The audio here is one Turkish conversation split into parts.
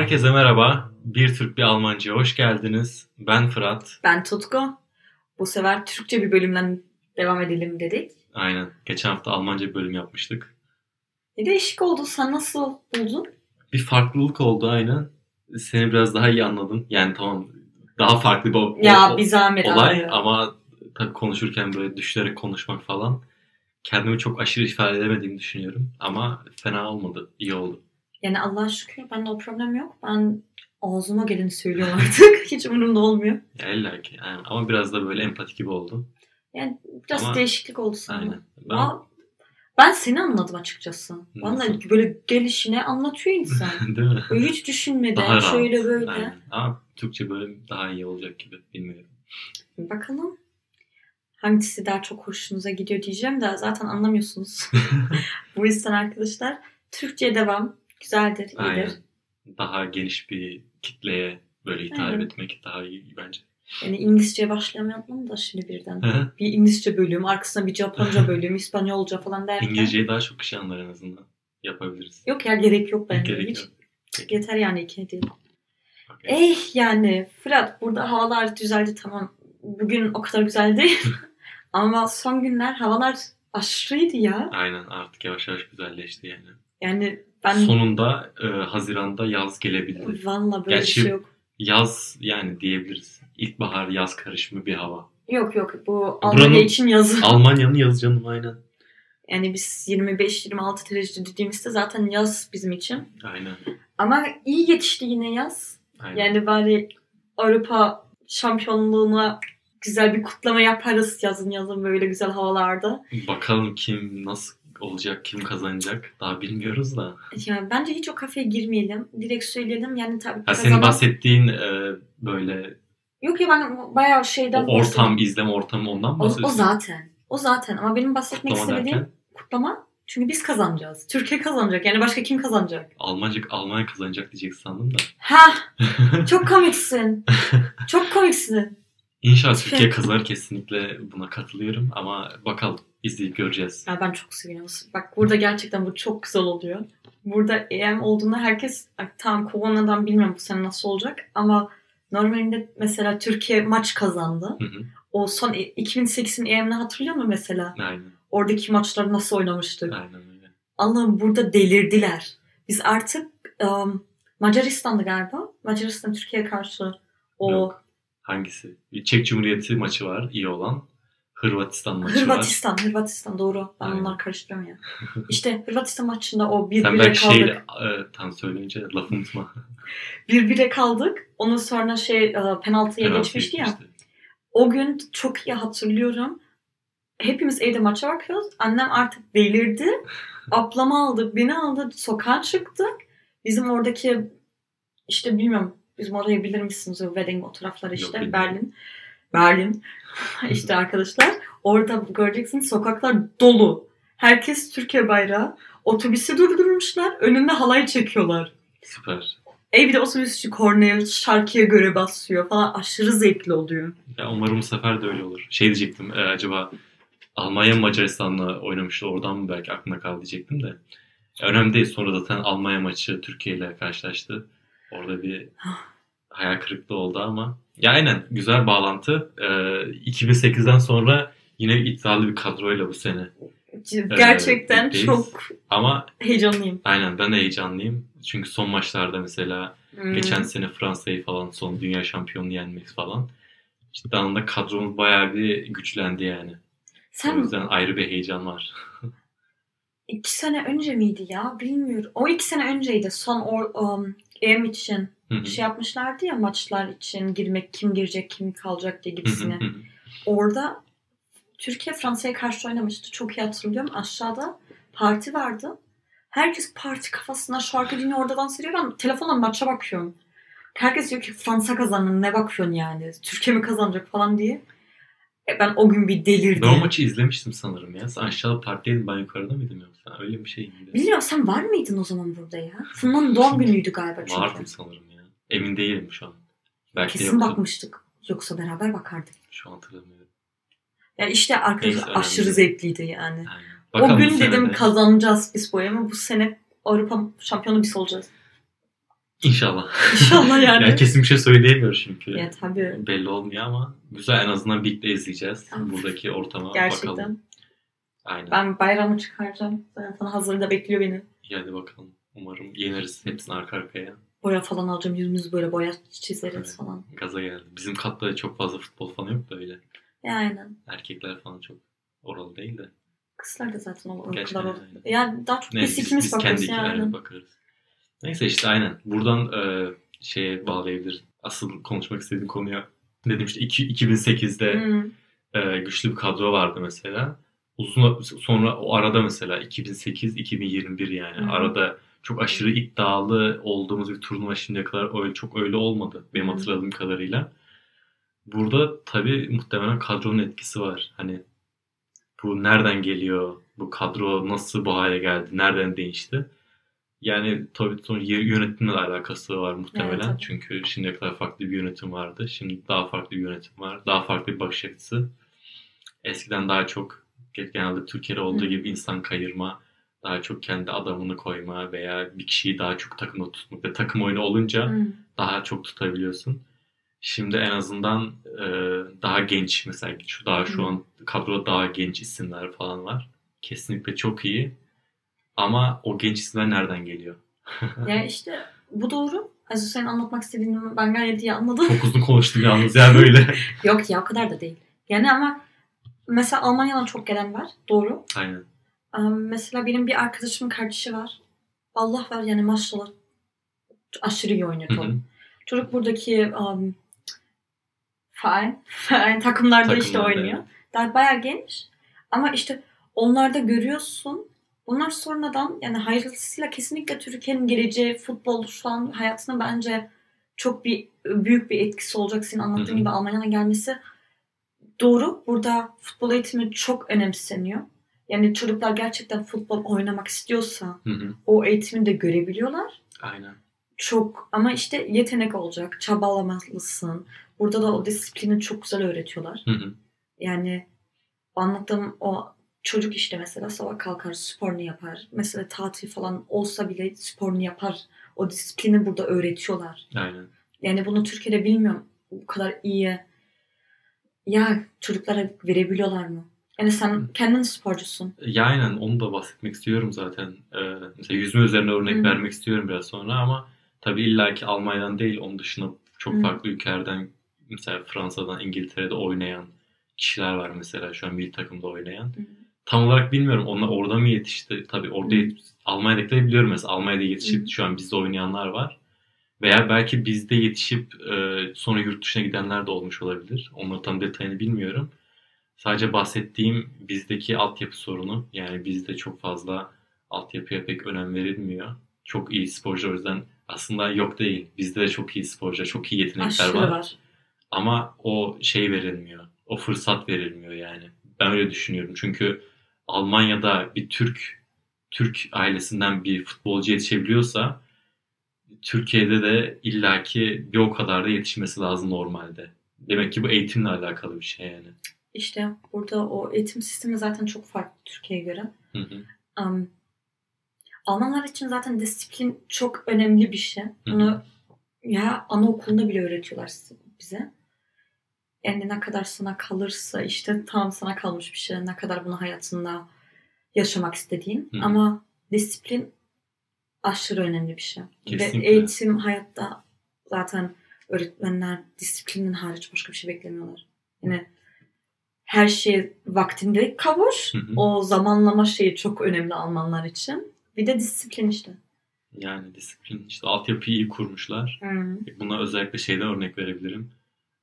Herkese merhaba. Bir Türk bir Almancı'ya hoş geldiniz. Ben Fırat. Ben Tutku. Bu sefer Türkçe bir bölümden devam edelim dedik. Aynen. Geçen hafta Almanca bir bölüm yapmıştık. Ne değişik oldu. Sen nasıl buldun? Bir farklılık oldu aynen. Seni biraz daha iyi anladım. Yani tamam daha farklı bir o- Ya o- bir zahmet olay abi. ama tabii konuşurken böyle düşlerek konuşmak falan kendimi çok aşırı ifade edemediğimi düşünüyorum. Ama fena olmadı. İyi oldu. Yani Allah'a şükür bende o problem yok. Ben ağzıma geleni söylüyorum artık. Hiç umurumda olmuyor. Ya illa ki. Yani ama biraz da böyle empati gibi oldu. Yani biraz Ama- değişiklik oldu sana. Aynen. Ben, Aa, ben seni anladım açıkçası. Bana böyle gelişine anlatıyor insan. değil mi? Böyle hiç düşünmeden Daha rahat. şöyle böyle. Aynen. Ama Türkçe bölüm daha iyi olacak gibi. Bilmiyorum. Bakalım. Hangisi daha çok hoşunuza gidiyor diyeceğim de zaten anlamıyorsunuz. Bu yüzden arkadaşlar Türkçe'ye devam. Güzeldir, iyidir. Aynen. Daha geniş bir kitleye böyle hitap Aynen. etmek daha iyi bence. Yani İngilizceye başlamayalım da şimdi birden. Bir İngilizce bölüm, arkasına bir Japonca bölüm, İspanyolca falan derken. İngilizceyi daha çok kişi anlar en azından. Yapabiliriz. Yok ya gerek yok bence. Gerek Hiç yok. Peki. Yeter yani iki değil. Okey. Eh yani Fırat burada havalar düzeldi tamam. Bugün o kadar güzel değil. Ama son günler havalar aşırıydı ya. Aynen artık yavaş yavaş güzelleşti yani. Yani ben Sonunda e, Haziran'da yaz gelebildi. valla böyle Gerçi- bir şey yok. Yaz yani diyebiliriz. İlkbahar yaz karışımı bir hava. Yok yok bu Buranın- Almanya için yazı. Almanya'nın yazı canım aynen. Yani biz 25-26 derece dediğimizde zaten yaz bizim için. Aynen. Ama iyi yetişti yine yaz. aynen. Yani bari Avrupa şampiyonluğuna güzel bir kutlama yaparız yazın yazın böyle güzel havalarda. Bakalım kim nasıl olacak, kim kazanacak daha bilmiyoruz da. Yani bence hiç o kafeye girmeyelim. Direkt söyleyelim. Yani tabii Ha, senin bahsettiğin e, böyle Yok ya ben bayağı şeyden o ortam, izleme ortamı ondan mı O, o bahsediyorsun? zaten. O zaten ama benim bahsetmek Kutlama istediğim derken kutlama. Çünkü biz kazanacağız. Türkiye kazanacak. Yani başka kim kazanacak? Almanca, Almanya kazanacak diyeceksin sandım da. Ha, çok komiksin. çok komiksin. İnşallah. Türkiye kazanır kesinlikle buna katılıyorum ama bakalım izleyip göreceğiz. Ya ben çok seviyorum. Bak burada gerçekten bu çok güzel oluyor. Burada EM olduğunda herkes Ay, tamam koronadan bilmiyorum bu sene nasıl olacak ama normalde mesela Türkiye maç kazandı. Hı hı. O son 2008'in EM'ini hatırlıyor musun mesela? Aynen, Oradaki maçları nasıl oynamıştık? aynen öyle. Allah'ım burada delirdiler. Biz artık um, Macaristan'da galiba. Macaristan Türkiye'ye karşı o Yok. Hangisi? Çek Cumhuriyeti maçı var iyi olan. Hırvatistan maçı var. Hırvatistan, Hırvatistan doğru. Ben Aynen. onları karıştırıyorum ya. İşte Hırvatistan maçında o bir Sen bire belki kaldık. şey e, tam söyleyince lafı unutma. Bir bire kaldık. Ondan sonra şey e, penaltıya Penaltı geçmişti ya. O gün çok iyi hatırlıyorum. Hepimiz evde maça bakıyoruz. Annem artık delirdi. Ablama aldı, beni aldı, sokağa çıktık. Bizim oradaki işte bilmiyorum bizim orayı bilir misiniz o wedding o taraflar işte bilmiyorum. Berlin. Berlin. işte arkadaşlar orada göreceksiniz sokaklar dolu. Herkes Türkiye bayrağı. Otobüsü durdurmuşlar. Önünde halay çekiyorlar. Süper. E bir de otobüsçü kornaya şarkıya göre basıyor falan. Aşırı zevkli oluyor. Ya umarım bu sefer de öyle olur. Şey diyecektim e, acaba Almanya mı Macaristan'la oynamıştı oradan mı belki aklına kaldı diyecektim de. Ya, önemli değil. Sonra zaten Almanya maçı Türkiye ile karşılaştı. Orada bir hayal kırıklığı oldu ama. Ya aynen güzel bağlantı. Ee, 2008'den sonra yine iddialı bir kadroyla bu sene. Gerçekten birlikteyiz. çok Ama heyecanlıyım. aynen ben de heyecanlıyım. Çünkü son maçlarda mesela Hmm. Geçen sene Fransa'yı falan son dünya şampiyonunu yenmek falan. Cidden anlamda kadromuz bayağı bir güçlendi yani. O Sen yüzden ayrı bir heyecan var. iki sene önce miydi ya? Bilmiyorum. O iki sene önceydi. Son o, um, EM için Hı hı. şey yapmışlardı ya maçlar için girmek kim girecek kim kalacak diye gibisine. hı hı. Orada Türkiye Fransa'ya karşı oynamıştı. Çok iyi hatırlıyorum. Aşağıda parti vardı. Herkes parti kafasına şarkı dinliyor orada dans ediyor. Ben telefonla maça bakıyorum. Herkes diyor ki Fransa kazanır ne bakıyorsun yani. Türkiye mi kazanacak falan diye. E ben o gün bir delirdim. Ben o maçı izlemiştim sanırım ya. Sen aşağıda partideydin ben yukarıda mıydım yoksa? Öyle bir şey miydi? Bilmiyorum sen var mıydın o zaman burada ya? Funda'nın doğum günüydü galiba çünkü. Vardım sanırım ya. Emin değilim şu an. Belki Kesin yoktu. bakmıştık. Yoksa beraber bakardık. Şu an hatırlamıyorum. Ya işte arkadaşlar Neyse, önemli aşırı değil. zevkliydi yani. Aynen. Bakalım o gün dedim de- kazanacağız biz bu ama bu sene Avrupa şampiyonu biz olacağız. İnşallah. İnşallah yani. Yani kesin bir şey söyleyemiyoruz çünkü. Ya tabii. Belli olmuyor ama güzel en azından birlikte izleyeceğiz. Buradaki ortama Gerçekten. bakalım. Aynen. Ben bayramı çıkaracağım. Zaten hazırda bekliyor beni. Hadi bakalım. Umarım yeneriz hepsini arka arkaya. Boya falan alacağım. Yüzümüzü böyle boya çizeriz Evet. falan. Gaza geldi. Bizim katta çok fazla futbol falan yok da öyle. Ya aynen. Erkekler falan çok oralı değil de. Kızlar da zaten o, kadar. Yani daha çok Neyse, biz biz, ikimiz biz bakarız kendi yani. bakarız. Neyse işte aynen. Buradan e, şeye bağlayabiliriz. Asıl konuşmak istediğim konuya. Dedim işte iki- 2008'de Hmm. e, güçlü bir kadro vardı mesela. Uzun sonra o arada mesela 2008-2021 yani hı. arada çok aşırı iddialı olduğumuz bir turnuva şimdiye kadar öyle çok öyle olmadı benim hatırladığım kadarıyla. Burada tabii muhtemelen kadronun etkisi var. Hani bu nereden geliyor? Bu kadro nasıl bu hale geldi? Nereden değişti? Yani tabii sonra yönetimle alakası var muhtemelen. Evet, tabii. Çünkü şimdiye kadar farklı bir yönetim vardı. Şimdi daha farklı bir yönetim var. Daha farklı bir bakış açısı. Eskiden daha çok genelde Türkiye'de olduğu Hı. gibi insan kayırma, daha çok kendi adamını koyma veya bir kişiyi daha çok takımda tutmak ve takım oyunu olunca Hmm. daha çok tutabiliyorsun. Şimdi en azından e, daha genç mesela şu daha şu Hı. an kadroda daha genç isimler falan var. Kesinlikle çok iyi. Ama o genç isimler nereden geliyor? Ya işte bu doğru. Aziz senin anlatmak istediğini ben gayet iyi anladım. Çok uzun konuştum yalnız ya böyle. Yok ya o kadar da değil. Yani ama mesela Almanya'dan çok gelen var. Doğru. Aynen. Mesela benim bir arkadaşımın kardeşi var. Allah var yani maşallah aşırı iyi oynuyor Hı top. hı. Çocuk buradaki um, faal, faal takımlarda işte Takımlarda, oynuyor. Daha bayağı genç. Ama işte onlarda görüyorsun. Bunlar sonradan yani hayırlısıyla kesinlikle Türkiye'nin geleceği futbol şu an hayatına bence çok bir büyük bir etkisi olacak. Senin anlattığın gibi Almanya'dan gelmesi doğru. Burada futbol eğitimi çok önemseniyor. Yani çocuklar gerçekten futbol oynamak istiyorsa Hı hı. o eğitimi de görebiliyorlar Aynen. çok ama işte yetenek olacak. Çabalamalısın. Burada da o disiplini çok güzel öğretiyorlar. Hı hı. Yani anlattığım o çocuk işte mesela sabah kalkar sporunu yapar. Mesela tatil falan olsa bile sporunu yapar. O disiplini burada öğretiyorlar. Aynen. Yani bunu Türkiye'de bilmiyorum. Bu kadar iyi ya çocuklara verebiliyorlar mı? Yani sen kendin sporcusun. Ya aynen onu da bahsetmek istiyorum zaten. Ee, mesela yüzme üzerine örnek Hı. vermek istiyorum biraz sonra ama tabii illaki Almanya'dan değil onun dışında çok Hı. farklı ülkelerden mesela Fransa'dan İngiltere'de oynayan kişiler var mesela şu an milli takımda oynayan. Tam olarak bilmiyorum onlar orada mı yetişti? Tabii orada Hı. yet- Almanya'dakileri biliyorum mesela Almanya'da yetişip Hı. şu an bizde oynayanlar var. Veya belki bizde yetişip e, sonra yurt dışına gidenler de olmuş olabilir. Onların tam detayını bilmiyorum. Sadece bahsettiğim bizdeki altyapı sorunu. Yani bizde çok fazla altyapıya pek önem verilmiyor. Çok iyi sporcu o yüzden aslında yok değil. Bizde de çok iyi sporcu, çok iyi yetenekler Aşırı var. var. Ama o şey verilmiyor. O fırsat verilmiyor yani. Ben öyle düşünüyorum. Çünkü Almanya'da bir Türk Türk ailesinden bir futbolcu yetişebiliyorsa Türkiye'de de illaki bir o kadar da yetişmesi lazım normalde. Demek ki bu eğitimle alakalı bir şey yani. İşte burada o eğitim sistemi zaten çok farklı Türkiye'ye göre. Hı hı. Um, Almanlar için zaten disiplin çok önemli bir şey. hı. Bunu ya anaokulunda bile öğretiyorlar bize. Yani ne kadar sana kalırsa işte tam sana kalmış bir şey. Ne kadar bunu hayatında yaşamak istediğin. Hı. Ama disiplin aşırı önemli bir şey. Kesinlikle. Ve eğitim hayatta zaten öğretmenler disiplinin hariç başka bir şey beklemiyorlar. Yani her şey vaktinde kavuş. Hı hı. O zamanlama şeyi çok önemli Almanlar için. Bir de disiplin işte. Yani disiplin işte altyapıyı iyi kurmuşlar. Buna özellikle şeyden örnek verebilirim.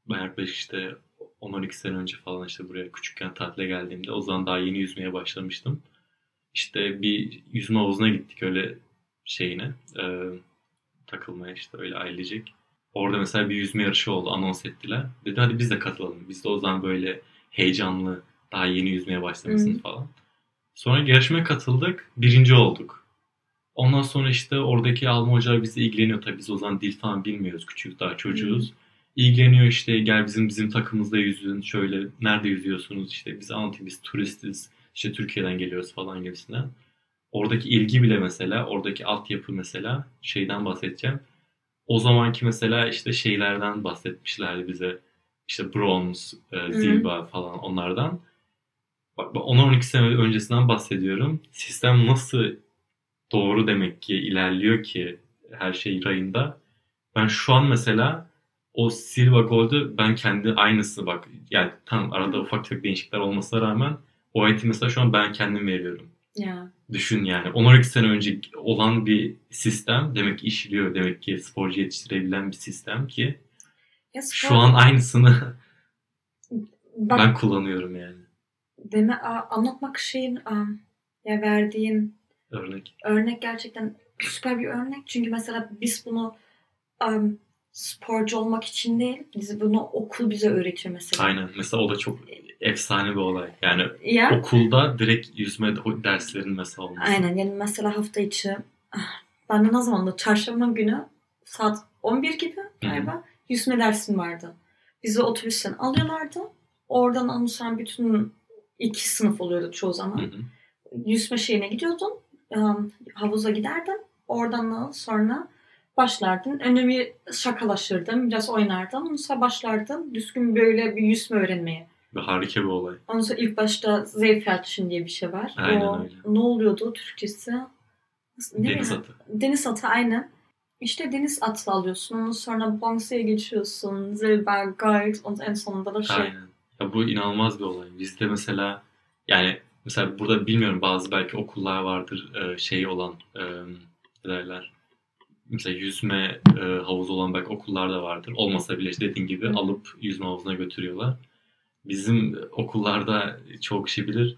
Ben yaklaşık işte 10-12 sene önce falan işte buraya küçükken tatile geldiğimde o zaman daha yeni yüzmeye başlamıştım. İşte bir yüzme havuzuna gittik öyle şeyine e, takılmaya işte öyle ailecek. Orada mesela bir yüzme yarışı oldu anons ettiler. Dedim hadi biz de katılalım. Biz de o zaman böyle heyecanlı daha yeni yüzmeye başlamışsınız Hı. falan. Sonra yarışmaya katıldık. Birinci olduk. Ondan sonra işte oradaki Alman hocalar bizle ilgileniyor. Tabii biz o zaman dil falan bilmiyoruz. Küçük daha çocuğuz. İlgileniyor işte gel bizim bizim takımımızda yüzün. Şöyle nerede yüzüyorsunuz işte biz anlatayım biz turistiz. İşte Türkiye'den geliyoruz falan gibisinden. Oradaki ilgi bile mesela oradaki altyapı mesela şeyden bahsedeceğim. o zamanki mesela işte şeylerden bahsetmişlerdi bize. İşte bronz, e, zilba falan onlardan. Bak bak 10-12 sene öncesinden bahsediyorum. Sistem nasıl doğru demek ki ilerliyor ki her şey rayında. Ben şu an mesela o Silva Gold'u ben kendi aynısı bak yani tam arada ufak tefek değişiklikler olmasına rağmen o eğitimi mesela şu an ben kendim veriyorum. Ya. Düşün yani 10-12 sene önce olan bir sistem demek ki işliyor. Demek ki sporcu yetiştirebilen bir sistem ki Ya spor- şu an aynısını Bak, ben kullanıyorum yani. deme, anlatmak şeyin ya verdiğin Örnek. örnek gerçekten süper bir örnek. Çünkü mesela biz bunu am, sporcu olmak için değil, biz bunu okul bize öğretiyor mesela. Aynen. Mesela o da çok efsane bir olay. Yani Ya, okulda direkt yüzme derslerin mesela olması. aynen. Yani mesela hafta içi ah, ben de ne zamandı? Çarşamba günü saat 11 gibi galiba yüzme dersim vardı. Bizi otobüsten alıyorlardı. Oradan almışlar bütün iki sınıf oluyordu çoğu zaman. Hı hı. yüzme şeyine gidiyordun. em, havuza giderdin. Oradan da sonra başlardın. Önce bir şakalaşırdın. Biraz oynardın. Ondan sonra başlardın. Düzgün böyle bir yüzme öğrenmeye. Ve harika bir olay. Ondan sonra ilk başta Zeyfeldchen diye bir şey var. Aynen o, öyle. Ne oluyordu Türkçesi? Ne Deniz atı. Deniz atı aynen. İşte deniz atı alıyorsun. Ondan sonra Bronx'e geçiyorsun. Zilber, Guide. Und en sonunda da şey. Aynen. Ya bu inanılmaz bir olay. Bizde mesela yani mesela burada bilmiyorum bazı belki okullar vardır şey olan e, ne derler mesela yüzme e, havuzu olan belki okullar da vardır. Olmasa bile işte dediğin gibi alıp yüzme havuzuna götürüyorlar. Bizim okullarda çok kişi bilir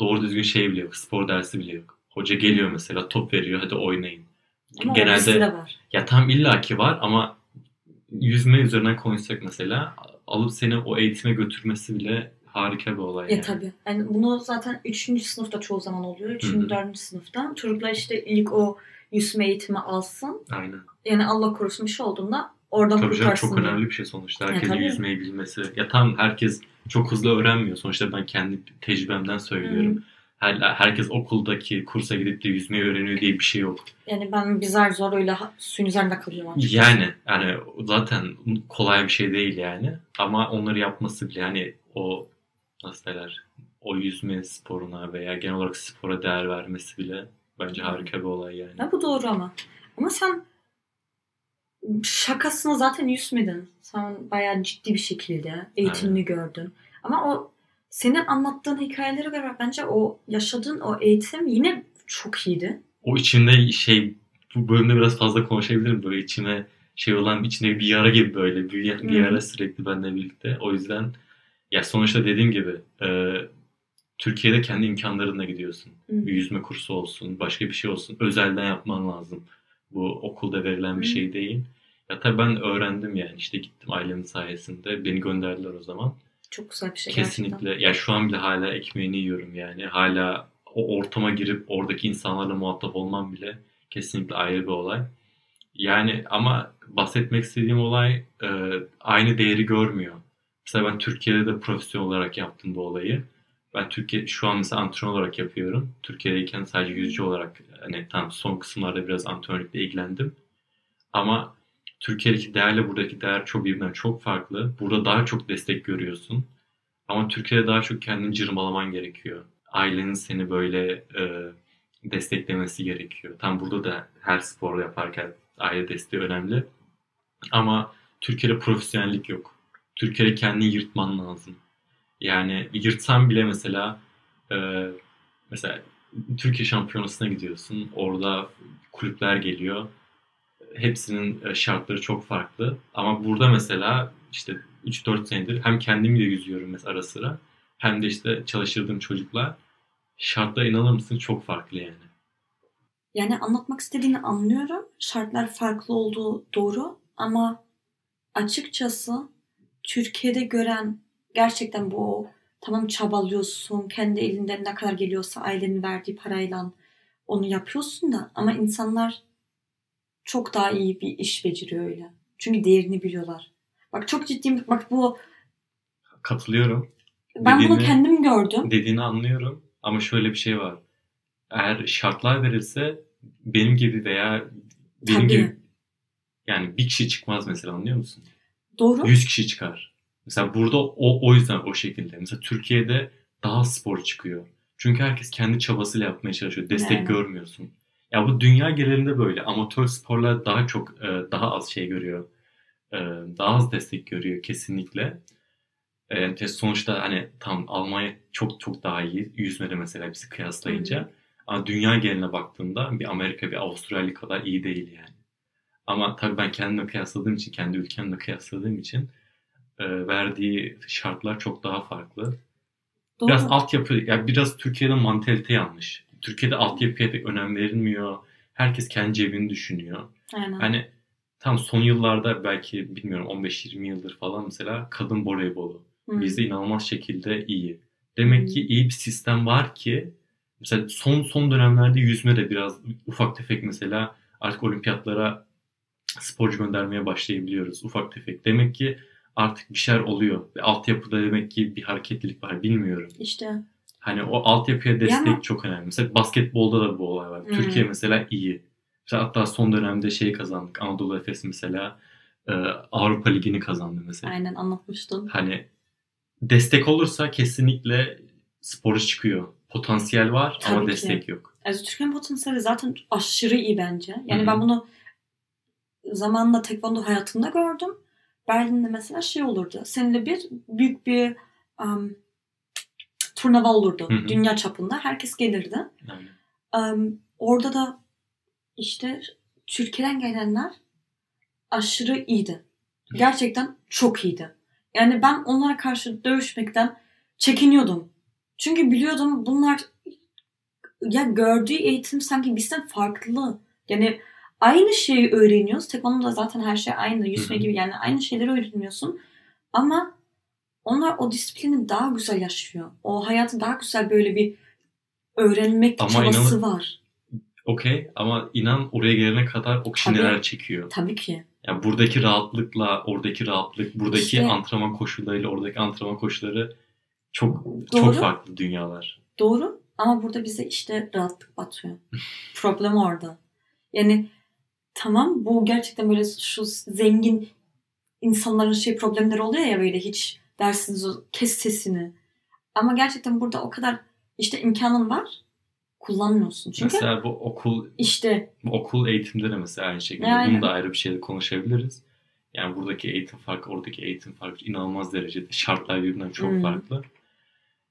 doğru düzgün şey bile yok. Spor dersi bile yok. Hoca geliyor mesela top veriyor hadi oynayın. Ama Genelde Genelde... de var. ya tam illaki var ama yüzme üzerinden konuşsak mesela alıp seni o eğitime götürmesi bile harika bir olay. Ya yani. tabii. Yani bunu zaten 3. sınıfta çoğu zaman oluyor. 3. Hı hı. 4. sınıfta. Çocuklar işte ilk o yüzme eğitimi alsın. Aynen. Yani Allah korusun bir şey olduğunda oradan Tabii kurtarsın çok diye. önemli bir şey sonuçta. Ya Herkesin tabii. yüzmeyi bilmesi. Ya tam herkes çok hızlı öğrenmiyor. Sonuçta ben kendi tecrübemden söylüyorum. Her, herkes okuldaki kursa gidip de yüzmeyi öğreniyor diye bir şey yok. Yani ben bizler zor öyle suyun üzerinde kalıyorum açıkçası. Yani yani zaten kolay bir şey değil yani. Ama onları yapması bile yani o nasıl derler o yüzme sporuna veya genel olarak spora değer vermesi bile bence harika bir olay yani. Ya bu doğru ama. Ama sen şakasına zaten yüzmedin. Sen bayağı ciddi bir şekilde eğitimini gördün. Ama o senin anlattığın hikayelere göre bence o yaşadığın o eğitim yine çok iyiydi. O içimde şey bu bölümde biraz fazla konuşabilirim böyle içime şey olan içinde bir yara gibi böyle büyüyen bir Hı. yara sürekli benimle birlikte. O yüzden ya sonuçta dediğim gibi e, Türkiye'de kendi imkanlarınla gidiyorsun. Hı. Bir yüzme kursu olsun, başka bir şey olsun. Özelden yapman lazım. Bu okulda verilen bir Hı. şey değil. Ya tabii ben öğrendim yani işte gittim ailemin sayesinde. Beni gönderdiler o zaman. Çok güzel bir şey Kesinlikle. gerçekten. Ya şu an bile hala ekmeğini yiyorum yani. Hala o ortama girip oradaki insanlarla muhatap olmam bile kesinlikle ayrı bir olay. Yani ama bahsetmek istediğim olay e, aynı değeri görmüyor. Mesela ben Türkiye'de de profesyonel olarak yaptım bu olayı. Ben Türkiye şu an mesela antrenör olarak yapıyorum. Türkiye'deyken sadece yüzücü olarak hani tam son kısımlarda biraz antrenörlükle ilgilendim. Ama Türkiye'deki değerle buradaki değer çok birbirinden çok farklı. Burada daha çok destek görüyorsun. Ama Türkiye'de daha çok kendini cırmalaman gerekiyor. Ailenin seni böyle e, desteklemesi gerekiyor. Tam burada da her spor yaparken aile desteği önemli. Ama Türkiye'de profesyonellik yok. Türkiye'de kendini yırtman lazım. Yani yırtsan bile mesela e, mesela Türkiye şampiyonasına gidiyorsun. Orada kulüpler geliyor. Hepsinin e, şartları çok farklı. Ama burada mesela işte 3-4 senedir hem kendim de yüzüyorum mesela ara sıra. Hem de işte çalıştırdığım çocuklar. Şartlar inanır mısın çok farklı yani. Yani anlatmak istediğini anlıyorum. Şartlar farklı olduğu doğru ama açıkçası Türkiye'de gören gerçekten bu tamam çabalıyorsun kendi elinden ne kadar geliyorsa ailenin verdiği parayla onu yapıyorsun da ama insanlar çok daha iyi bir iş beceriyor öyle. Çünkü değerini biliyorlar. Bak çok ciddiyim. Bak bu Katılıyorum. ben bunu Dediğini- kendim gördüm. Dediğini anlıyorum. Ama şöyle bir şey var. Eğer şartlar verilse benim gibi veya benim Tabii. gibi Yani bir kişi çıkmaz mesela anlıyor musun? Doğru. 100 kişi çıkar. Mesela burada o, o yüzden o şekilde. Mesela Türkiye'de daha spor çıkıyor. Çünkü herkes kendi çabasıyla yapmaya çalışıyor. Destek Yani. görmüyorsun. Ya bu dünya genelinde böyle. Amatör sporlar daha çok e, daha az şey görüyor. E, daha az destek görüyor kesinlikle. E, sonuçta hani tam Almanya çok çok daha iyi. Yüzmede mesela bizi kıyaslayınca. Ama dünya geneline baktığında bir Amerika bir Avustralya kadar iyi değil yani. Ama tabii ben kendimle kıyasladığım için, kendi ülkemle kıyasladığım için verdiği şartlar çok daha farklı. Doğru. Biraz altyapı, yani biraz Türkiye'de mantalite yanlış. Türkiye'de altyapıya pek önem verilmiyor. Herkes kendi cebini düşünüyor. Aynen. Hani tam son yıllarda belki bilmiyorum 15-20 yıldır falan mesela kadın voleybolu Hı. bizde inanılmaz şekilde iyi. Demek ki iyi bir sistem var ki mesela son son dönemlerde yüzme de biraz ufak tefek mesela artık olimpiyatlara sporcu göndermeye başlayabiliyoruz ufak tefek. Demek ki artık bir şeyler oluyor. Ve altyapıda demek ki bir hareketlilik var bilmiyorum. İşte Hani o altyapıya destek ama- çok önemli. Mesela basketbolda da bu olay var. Hmm. Türkiye mesela iyi. Mesela hatta son dönemde şey kazandık. Anadolu Efes mesela e, Avrupa Ligi'ni kazandı mesela. aynen anlatmıştın. Hani destek olursa kesinlikle sporcu çıkıyor. Potansiyel var Tabii ama ki. destek yok. Yani Türkiye'nin potansiyeli zaten aşırı iyi bence. Yani Hı hı. ben bunu zamanla tekvando hayatımda gördüm. Berlin'de mesela şey olurdu. Seninle bir büyük bir um, turnuva olurdu. Hı hı. Dünya çapında. Herkes gelirdi. Um, orada da işte Türkiye'den gelenler aşırı iyiydi. Gerçekten çok iyiydi. Yani ben onlara karşı dövüşmekten çekiniyordum. Çünkü biliyordum bunlar ya gördüğü eğitim sanki bizden farklı. Yani aynı şeyi öğreniyoruz. Tekvando'da zaten her şey aynı. Yüzme gibi yani aynı şeyleri öğreniyorsun. Ama onlar o disiplini daha güzel yaşıyor. O hayatı daha güzel böyle bir öğrenmek Ama çabası inanın- var. Okey ama inan oraya gelene kadar o kişi Tabii. neler çekiyor. Tabii ki. Yani buradaki rahatlıkla oradaki rahatlık, buradaki İşte- antrenman koşullarıyla oradaki antrenman koşulları çok Doğru. çok farklı dünyalar. Doğru ama burada bize işte rahatlık batıyor. Problem orada. Yani tamam bu gerçekten böyle şu zengin insanların şey problemleri oluyor ya böyle hiç dersiniz o kes sesini. Ama gerçekten burada o kadar işte imkanın var kullanmıyorsun. Çünkü Mesela bu okul işte bu okul eğitimde de mesela aynı şekilde. Yani. Bunu da ayrı bir şeyde konuşabiliriz. Yani buradaki eğitim farkı, oradaki eğitim farkı inanılmaz derecede. Şartlar birbirinden çok Hmm. farklı.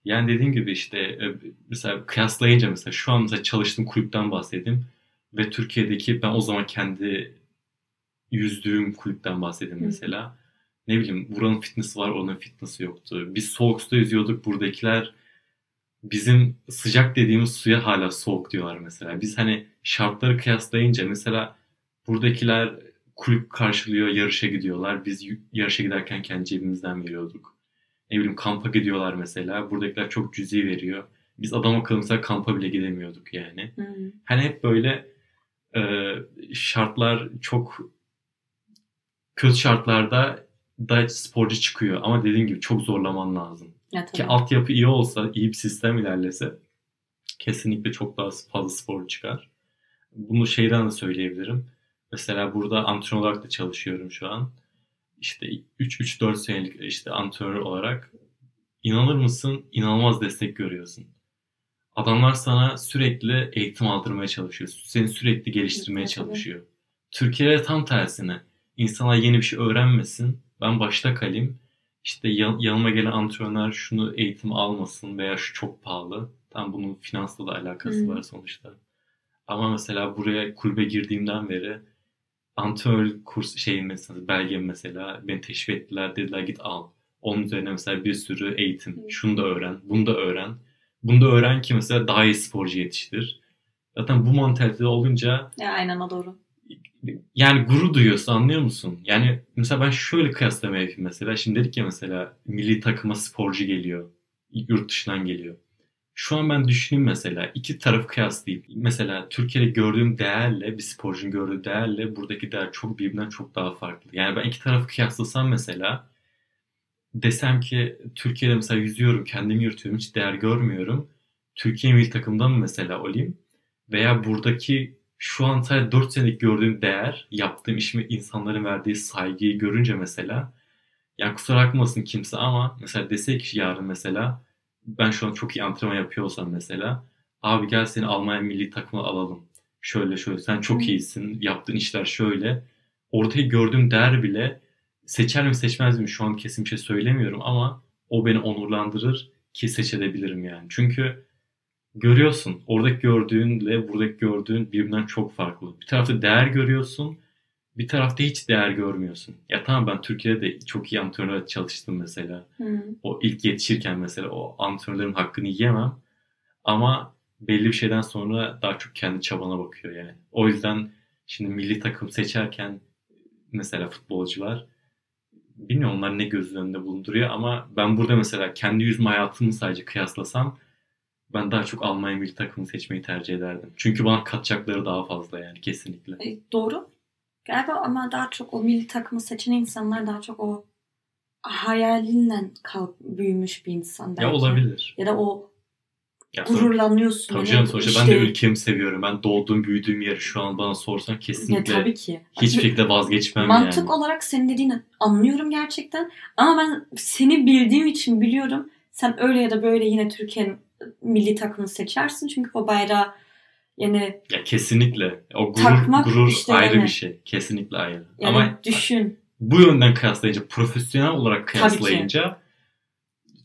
Yani dediğim gibi işte e, mesela kıyaslayınca mesela şu an mesela çalıştığım kulüpten bahsedeyim. Ve Türkiye'deki ben o zaman kendi yüzdüğüm kulüpten bahsedeyim Hı. mesela. Ne bileyim buranın fitness'i var, onun fitness'i yoktu. Biz soğuk suda yüzüyorduk. Buradakiler bizim sıcak dediğimiz suya hala soğuk diyorlar mesela. Biz hani şartları kıyaslayınca mesela buradakiler kulüp karşılıyor, yarışa gidiyorlar. Biz yarışa giderken kendi cebimizden veriyorduk. Ne bileyim kampa gidiyorlar mesela. Buradakiler çok cüzi veriyor. Biz adam akıllı mesela kampa bile gidemiyorduk yani. hmm, Hani hep böyle e, şartlar çok kötü şartlarda da sporcu çıkıyor. Ama dediğim gibi çok zorlaman lazım. ya Ki tabii. altyapı iyi olsa, iyi bir sistem ilerlese kesinlikle çok daha fazla spor çıkar. Bunu şeyden de söyleyebilirim. Mesela burada antrenör olarak da çalışıyorum şu an. İşte 3-4 senelik işte antrenör olarak inanır mısın inanılmaz destek görüyorsun. Adamlar sana sürekli eğitim aldırmaya çalışıyor. Seni sürekli geliştirmeye çalışıyor. Türkiye'de tam tersine. İnsanlar yeni bir şey öğrenmesin. Ben başta kalayım. İşte yan- yanıma gelen antrenör şunu eğitim almasın veya şu çok pahalı. Tam bunun finansla da alakası Hı. var sonuçta. Ama mesela buraya kulübe girdiğimden beri antrenör kurs şeyim mesela belgem mesela beni teşvik ettiler dediler git al. Onun üzerine mesela bir sürü eğitim. Hı. Şunu da öğren, bunu da öğren. Bunu da öğren ki mesela daha iyi sporcu yetiştir. Zaten bu mantalitede olunca Ya aynen o doğru. Yani gurur duyuyorsun anlıyor musun? Yani mesela ben şöyle kıyaslamaya yapayım mesela. Şimdi dedik ya mesela milli takıma sporcu geliyor. Yurt dışından geliyor. Şu an ben düşüneyim mesela iki tarafı kıyaslayayım. Mesela Türkiye'de gördüğüm değerle bir sporcunun gördüğü değerle buradaki değer çok birbirinden çok daha farklı. Yani ben iki tarafı kıyaslasam mesela desem ki Türkiye'de mesela yüzüyorum kendimi yırtıyorum hiç değer görmüyorum. Türkiye milli takımdan mı mesela olayım? Veya buradaki şu an sadece 4 senelik gördüğüm değer, yaptığım işime insanların verdiği saygıyı görünce mesela ya kusura bakmasın kimse ama mesela dese ki yarın mesela ben şu an çok iyi antrenman yapıyor olsam mesela abi gel seni Almanya milli takımına alalım. Şöyle şöyle sen çok iyisin. Yaptığın işler şöyle. Ortaya gördüğüm değer bile seçer mi seçmez mi şu an kesin bir şey söylemiyorum ama o beni onurlandırır ki seçebilirim yani. Çünkü görüyorsun oradaki gördüğünle buradaki gördüğün birbirinden çok farklı. Bir tarafta değer görüyorsun bir tarafta hiç değer görmüyorsun. Ya tamam ben Türkiye'de de çok iyi antrenörle çalıştım mesela. Hı. O ilk yetişirken mesela o antrenörlerin hakkını yiyemem. Ama belli bir şeyden sonra daha çok kendi çabana bakıyor yani. O yüzden şimdi milli takım seçerken mesela futbolcular bilmiyorum onlar ne gözünün önünde bulunduruyor ama ben burada mesela kendi yüzüm hayatımı sadece kıyaslasam ben daha çok Almanya milli takımı seçmeyi tercih ederdim. Çünkü bana katacakları daha fazla yani kesinlikle. E, doğru. Galiba ama daha çok o milli takımı seçen insanlar daha çok o hayalinden kalk, büyümüş bir insan belki. Ya olabilir. Ya da o Ya gururlanıyorsun. Tabii canım sonuçta ben işte- de ülkemi seviyorum. Ben doğduğum büyüdüğüm yeri şu an bana sorsan Ya kesinlikle tabii ki. hiçbir şekilde vazgeçmem Mantık yani. olarak senin dediğini anlıyorum gerçekten. Ama ben seni bildiğim için biliyorum. Sen öyle ya da böyle yine Türkiye'nin milli takımını seçersin. Çünkü o bayrağı yani, Ya kesinlikle. O gurur, Takmak gurur işte ayrı yani. bir şey. Kesinlikle ayrı. yani Ama düşün. bu yönden kıyaslayınca, profesyonel olarak kıyaslayınca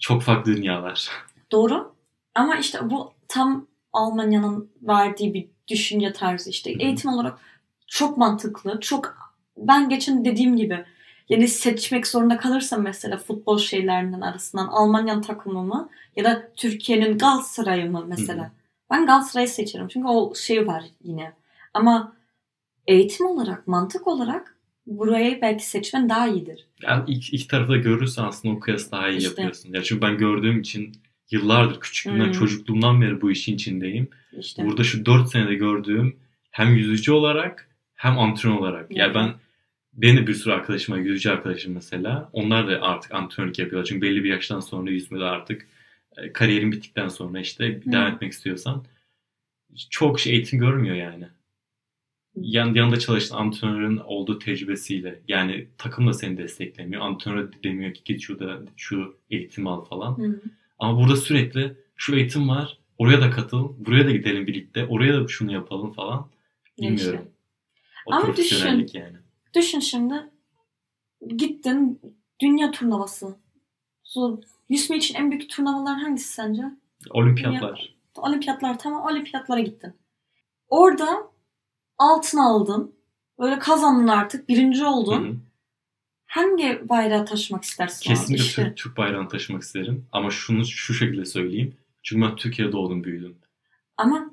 çok farklı dünyalar. Doğru. Ama işte bu tam Almanya'nın verdiği bir düşünce tarzı işte. Hı hı. Eğitim olarak çok mantıklı. Çok ben geçen dediğim gibi yani seçmek zorunda kalırsam mesela futbol şeylerinden arasından Almanya'nın takımı mı ya da Türkiye'nin Galatasaray'ı mı mesela. Hı. Ben Galatasaray'ı seçerim çünkü o şey var yine. Ama eğitim olarak, mantık olarak burayı belki seçmen daha iyidir. Yani iki, iki tarafı da görürsen aslında o kıyası daha iyi İşte. yapıyorsun. Ya çünkü ben gördüğüm için yıllardır, küçüklüğümden, Hmm. çocukluğumdan beri bu işin içindeyim. İşte. Burada şu 4 senede gördüğüm hem yüzücü olarak hem antrenör olarak. Yani. Yani ben benim de bir sürü arkadaşım var, yüzücü arkadaşım mesela. Onlar da artık antrenörlük yapıyorlar. Çünkü belli bir yaştan sonra yüzmede artık e, kariyerin bittikten sonra işte Hı. devam etmek istiyorsan çok şey eğitim görmüyor yani. Yan, yanında çalışan antrenörün olduğu tecrübesiyle yani takım da seni desteklemiyor. Antrenör de demiyor ki git şurada şu eğitim al falan. Hı. Ama burada sürekli şu eğitim var. Oraya da katıl. Buraya da gidelim birlikte. Oraya da şunu yapalım falan. Bilmiyorum. İşte. O Ama profesyonellik yani. Düşün şimdi gittin dünya turnuvası. So, yüzme için en büyük turnuvalar hangisi sence? Olimpiyatlar. Olimpiyatlar tamam olimpiyatlara gittin. Orada altın aldın. Böyle kazandın artık. Birinci oldun. hı. Hangi bayrağı taşımak istersin? abi? Kesinlikle İşte. Türk, Türk bayrağını taşımak isterim. Ama şunu şu şekilde söyleyeyim. Çünkü ben Türkiye'de doğdum büyüdüm. Ama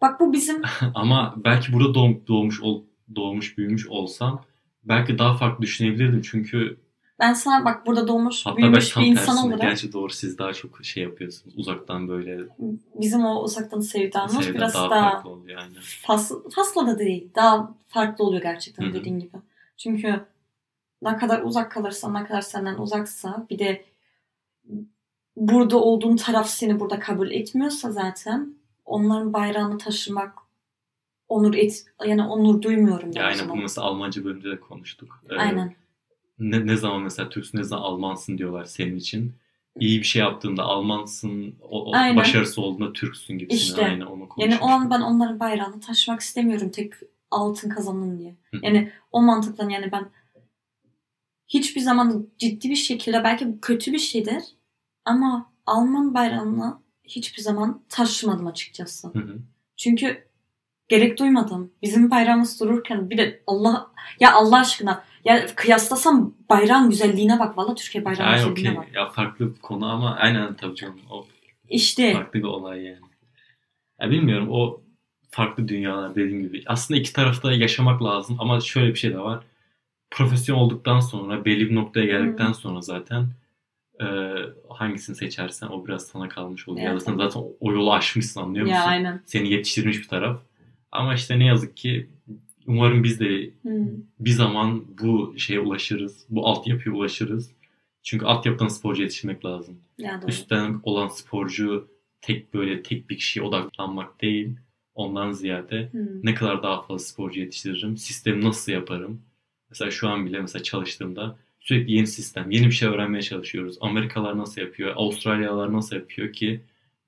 bak bu bizim Ama belki burada doğum, doğmuş ol, doğmuş büyümüş olsam belki daha farklı düşünebilirdim. Çünkü ben sana bak burada doğmuş hatta büyümüş bir insan olarak Gerçi doğru siz daha çok şey yapıyorsunuz. Uzaktan böyle bizim o uzaktan sevdamız sevden biraz daha, daha, farklı oluyor yani. fas, fasla da değil. Daha farklı oluyor gerçekten Hı hı. dediğin gibi. Çünkü ne kadar uzak kalırsan, ne kadar senden uzaksa bir de burada olduğun taraf seni burada kabul etmiyorsa zaten onların bayrağını taşımak onur et yani onur duymuyorum ben Ya aynen bunu mesela Almanca bölümde de konuştuk. Ee, Aynen. ne, ne zaman mesela Türksün ne zaman Almansın diyorlar senin için. İyi bir şey yaptığında Almansın, o, o başarısı olduğunda Türksün gibisine. İşte. Aynen onu Yani o an ben onların bayrağını taşımak istemiyorum tek altın kazanın diye. Hı. Yani o mantıkla yani ben hiçbir zaman ciddi bir şekilde belki bu kötü bir şeydir ama Alman bayrağını hiçbir zaman taşımadım açıkçası. Hı hı. Çünkü gerek duymadım. Bizim bayrağımız dururken bir de Allah ya Allah aşkına ya kıyaslasam bayrağın güzelliğine bak. Valla Türkiye bayrağının Yani güzelliğine okey. bak. Ya farklı bir konu ama aynen tabii canım. O İşte farklı bir olay yani. Ya bilmiyorum o farklı dünyalar dediğim gibi. Aslında iki tarafta yaşamak lazım ama şöyle bir şey de var. Profesyonel olduktan sonra belli bir noktaya geldikten sonra zaten e, hangisini seçersen o biraz sana kalmış oluyor. Ya da Evet. sen zaten o yolu aşmışsın anlıyor musun? ya aynen. Seni yetiştirmiş bir taraf. Ama işte ne yazık ki umarım biz de Hmm. bir zaman bu şeye ulaşırız. Bu altyapıya ulaşırız. Çünkü altyapıdan sporcu yetiştirmek lazım. Ya doğru. Üstten olan sporcu tek böyle tek bir kişiye odaklanmak değil. Ondan ziyade Hmm. ne kadar daha fazla sporcu yetiştiririm, sistemi nasıl yaparım. Mesela şu an bile mesela çalıştığımda sürekli yeni sistem, yeni bir şey öğrenmeye çalışıyoruz. Amerikalılar nasıl yapıyor, Avustralyalılar nasıl yapıyor ki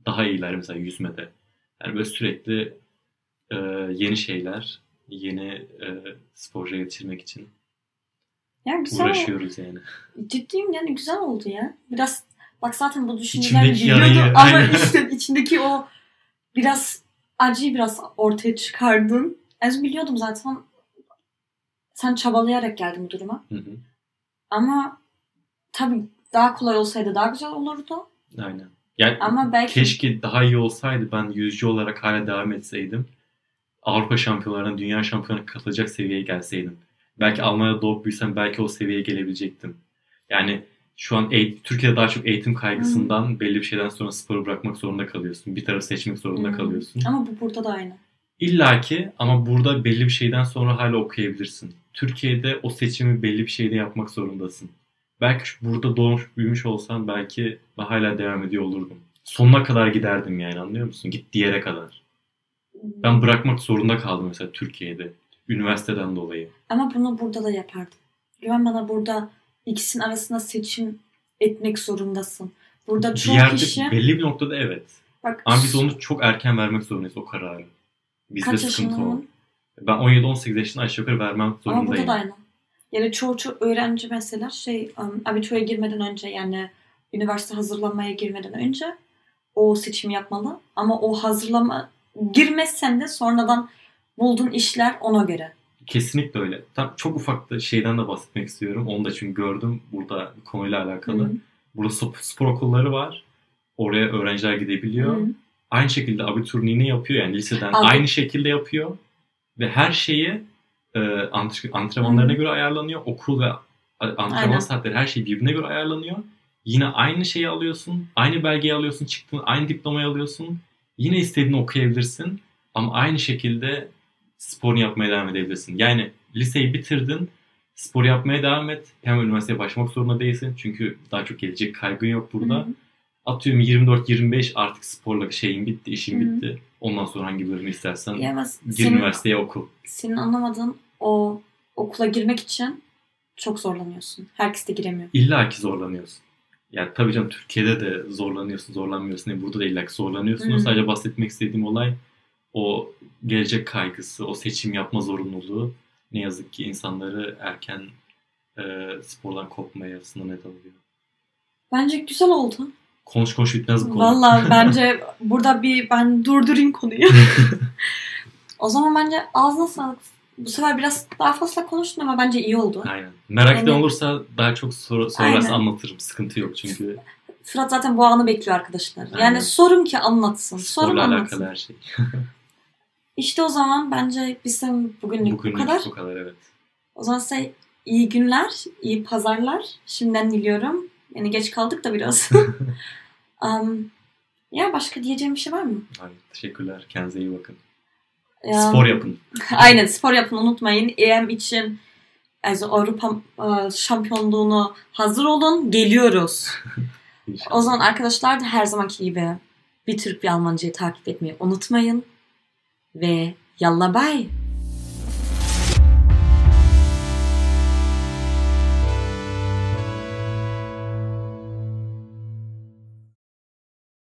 daha iyiler mesela yüzmede. Yani böyle sürekli e, yeni şeyler, yeni e, sporcu yetiştirmek için Ya güzel. uğraşıyoruz yani. Ciddiyim yani güzel oldu ya. Biraz bak zaten bu düşünceler geliyordu ama aynen. işte içindeki o biraz acıyı biraz ortaya çıkardın. Az biliyordum zaten sen çabalayarak geldin bu duruma. Hı hı. Ama tabii daha kolay olsaydı daha güzel olurdu. Aynen. Yani Ama belki keşke daha iyi olsaydı ben yüzücü olarak hala devam etseydim. Avrupa şampiyonlarına, dünya şampiyonlarına katılacak seviyeye gelseydim. Belki Almanya'da doğup büyüsem belki o seviyeye gelebilecektim. Yani şu an Türkiye'de daha çok eğitim kaygısından belli bir şeyden sonra sporu bırakmak zorunda kalıyorsun. Bir taraf seçmek zorunda Hmm. kalıyorsun. ama bu burada da aynı. İlla ki ama burada belli bir şeyden sonra hala okuyabilirsin. Türkiye'de o seçimi belli bir şeyde yapmak zorundasın. Belki burada doğmuş büyümüş olsam belki hala devam ediyor olurdum. Sonuna kadar giderdim yani anlıyor musun? Gittiği yere kadar. Ben bırakmak zorunda kaldım mesela Türkiye'de. Üniversiteden dolayı. Ama bunu burada da yapardım. Güven bana burada ikisinin arasında seçim etmek zorundasın. Burada çoğu kişi belli bir noktada evet. bak Ama biz onu çok erken vermek zorundayız o kararı. Bizde kaç sıkıntı o. Ben 17-18 yaşında aşağı yukarı vermem Ama zorundayım. burada da aynı. Yani çoğu, çoğu öğrenci mesela şey um, abituraya girmeden önce yani üniversite hazırlanmaya girmeden önce o seçim yapmalı. Ama o hazırlama girmezsen de sonradan bulduğun işler ona göre. Kesinlikle öyle. Tam çok ufak da şeyden de bahsetmek istiyorum. Onu da çünkü gördüm burada konuyla alakalı. Hı. Burada spor, okulları var. Oraya öğrenciler gidebiliyor. Hı. Aynı şekilde abiturniğini yapıyor yani liseden Aldım. aynı şekilde yapıyor. Ve her şeyi e, ant- antrenmanlarına Hı. göre ayarlanıyor. Okul ve antrenman Aynen. saatleri her şey birbirine göre ayarlanıyor. Yine aynı şeyi alıyorsun. Aynı belgeyi alıyorsun. Çıktın aynı diplomayı alıyorsun. Yine istediğini okuyabilirsin. Ama aynı şekilde sporunu yapmaya devam edebilirsin. Yani liseyi bitirdin. Spor yapmaya devam et. Hemen üniversiteye başlamak zorunda değilsin. Çünkü daha çok gelecek kaygın yok burada. Hı. Atıyorum 24-25 artık sporla şeyin bitti, işin Hı. bitti. Ondan sonra hangi bölümü istersen Ya gir senin, üniversiteye oku. senin anlamadığın o okula girmek için çok zorlanıyorsun. Herkes de giremiyor. İlla ki zorlanıyorsun. Yani tabii canım Türkiye'de de zorlanıyorsun, zorlanmıyorsun. Yani burada da illa ki zorlanıyorsun. Hı. Sadece bahsetmek istediğim olay o gelecek kaygısı, o seçim yapma zorunluluğu ne yazık ki insanları erken e, spordan kopmaya neden oluyor. Bence güzel oldu. Konuş konuş bitmez bu konu. Vallahi bence burada bir ben durdurayım konuyu. o zaman bence ağzına sağlık. Bu sefer biraz daha fazla konuştun ama bence iyi oldu. Aynen. Merak eden Yani- olursa daha çok soru, sorarsa anlatırım. Sıkıntı yok çünkü Fırat zaten bu anı bekliyor arkadaşlar. Aynen. Yani sorun ki anlatsın. Sorun sporla anlatsın. alakalı her şey. İşte o zaman bence bizim bugünlük, Bugünlük bu kadar. bu kadar evet. O zaman size iyi günler, iyi pazarlar. Şimdiden diliyorum. Yani geç kaldık da biraz. um, ya başka diyeceğim bir şey var mı? Hayır, teşekkürler. Kendinize iyi bakın. Spor yapın. Aynen spor yapın unutmayın. EM için yani Avrupa e, şampiyonluğunu hazır olun. Geliyoruz. O zaman arkadaşlar da her zamanki gibi bir Türk bir Almancayı takip etmeyi unutmayın. Ve yalla bay.